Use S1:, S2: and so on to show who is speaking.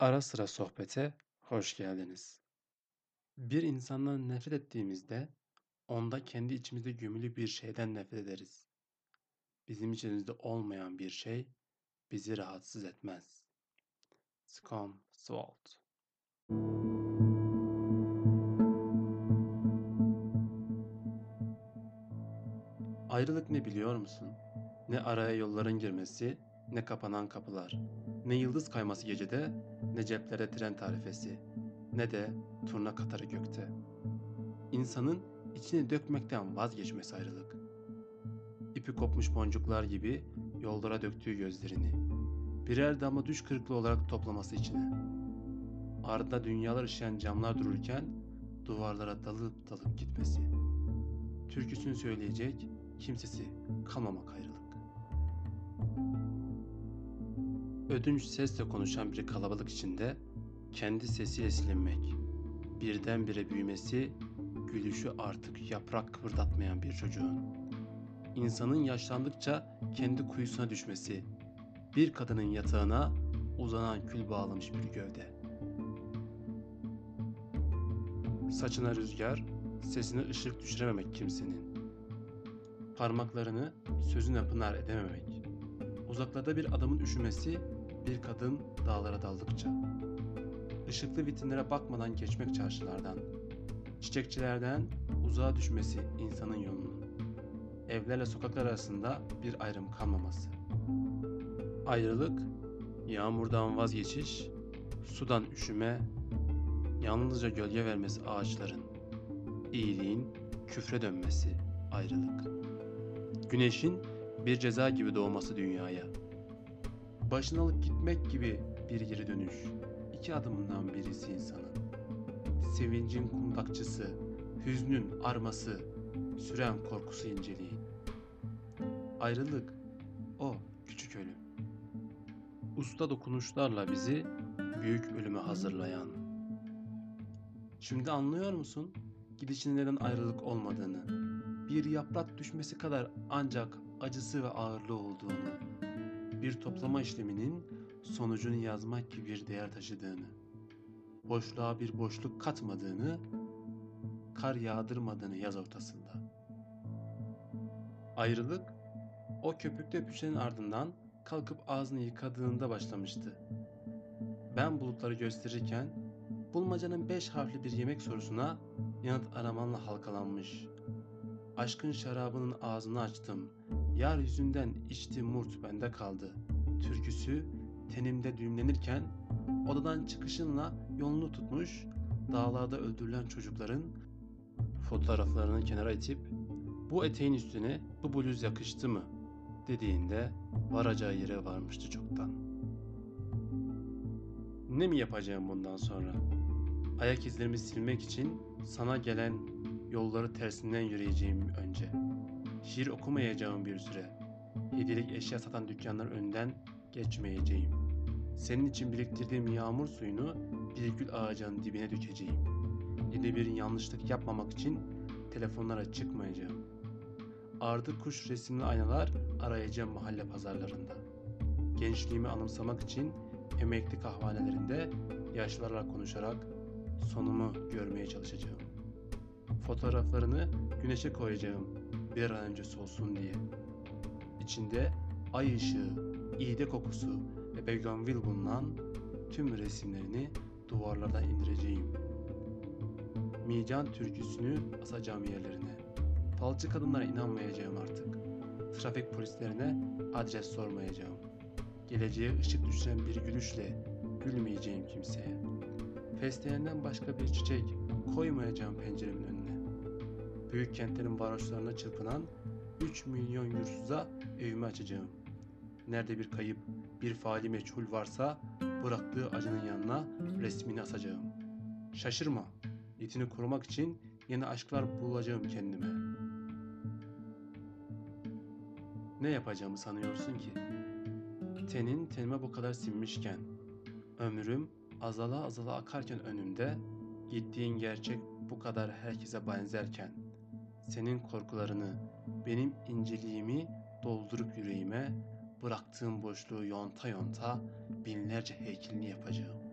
S1: Ara sıra sohbete hoş geldiniz. Bir insandan nefret ettiğimizde onda kendi içimizde gömülü bir şeyden nefret ederiz. Bizim içimizde olmayan bir şey bizi rahatsız etmez. Scum Swalt Ayrılık ne biliyor musun? Ne araya yolların girmesi, ne kapanan kapılar, ne yıldız kayması gecede, ne ceplere tren tarifesi, ne de turna katarı gökte. İnsanın içini dökmekten vazgeçmesi ayrılık. İpi kopmuş boncuklar gibi yollara döktüğü gözlerini, birer damla düş kırıklığı olarak toplaması içine. Ardında dünyalar ışıyan camlar dururken duvarlara dalıp dalıp gitmesi. Türküsünü söyleyecek kimsesi kalmamak ayrılık. Ödünç sesle konuşan bir kalabalık içinde kendi sesiyle silinmek, birdenbire büyümesi, gülüşü artık yaprak kıpırdatmayan bir çocuğun, insanın yaşlandıkça kendi kuyusuna düşmesi, bir kadının yatağına uzanan kül bağlamış bir gövde. Saçına rüzgar, sesine ışık düşürememek kimsenin. Parmaklarını sözüne pınar edememek. Uzaklarda bir adamın üşümesi, bir kadın dağlara daldıkça. Işıklı vitrinlere bakmadan geçmek çarşılardan. Çiçekçilerden uzağa düşmesi insanın yolunun. Evlerle sokaklar arasında bir ayrım kalmaması. Ayrılık, yağmurdan vazgeçiş, sudan üşüme, yalnızca gölge vermesi ağaçların. İyiliğin küfre dönmesi ayrılık. Güneşin bir ceza gibi doğması dünyaya. Başını alıp gitmek gibi bir geri dönüş. İki adımından birisi insanın. Sevincin kundakçısı, hüznün arması, süren korkusu inceliğin. Ayrılık, o küçük ölüm. Usta dokunuşlarla bizi büyük ölüme hazırlayan. Şimdi anlıyor musun? Gidişin neden ayrılık olmadığını. Bir yaprak düşmesi kadar ancak acısı ve ağırlığı olduğunu. Bir toplama işleminin sonucunu yazmak gibi bir değer taşıdığını. Boşluğa bir boşluk katmadığını, kar yağdırmadığını yaz ortasında. Ayrılık o köpüklü öpüşlerin ardından kalkıp ağzını yıkadığında başlamıştı. Ben bulutları gösterirken bulmacanın beş harfli bir yemek sorusuna yanıt aramanla halkalanmış. Aşkın şarabının ağzını açtım. Yar yüzünden içti murt bende kaldı. Türküsü tenimde düğümlenirken odadan çıkışınla yolunu tutmuş dağlarda öldürülen çocukların fotoğraflarını kenara itip bu eteğin üstüne bu bluz yakıştı mı dediğinde varacağı yere varmıştı çoktan. Ne mi yapacağım bundan sonra? Ayak izlerimi silmek için sana gelen yolları tersinden yürüyeceğim önce. Şiir okumayacağım bir süre. Hediyelik eşya satan dükkanların önünden geçmeyeceğim. Senin için biriktirdiğim yağmur suyunu bir gül ağacının dibine dökeceğim. Yine bir yanlışlık yapmamak için telefonlara çıkmayacağım. Ardı kuş resimli aynalar arayacağım mahalle pazarlarında. Gençliğimi anımsamak için emekli kahvanelerinde yaşlılarla konuşarak sonumu görmeye çalışacağım. Fotoğraflarını güneşe koyacağım bir an önce solsun diye. İçinde ay ışığı, iğde kokusu ve begonvil bulunan tüm resimlerini duvarlardan indireceğim. Mican türküsünü asacağım yerlerine. Falcı kadınlara inanmayacağım artık. Trafik polislerine adres sormayacağım. Geleceğe ışık düşüren bir gülüşle gülmeyeceğim kimseye. Fesleğenden başka bir çiçek koymayacağım penceremin önüne. Büyük kentlerin varoşlarına çırpınan 3 milyon yursuza evimi açacağım. Nerede bir kayıp, bir faali meçhul varsa bıraktığı acının yanına resmini asacağım. Şaşırma, yetini korumak için yeni aşklar bulacağım kendime. Ne yapacağımı sanıyorsun ki? Tenin tenime bu kadar sinmişken, ömrüm azala azala akarken önümde, gittiğin gerçek bu kadar herkese benzerken, senin korkularını, benim inceliğimi doldurup yüreğime, bıraktığım boşluğu yonta yonta binlerce heykelini yapacağım.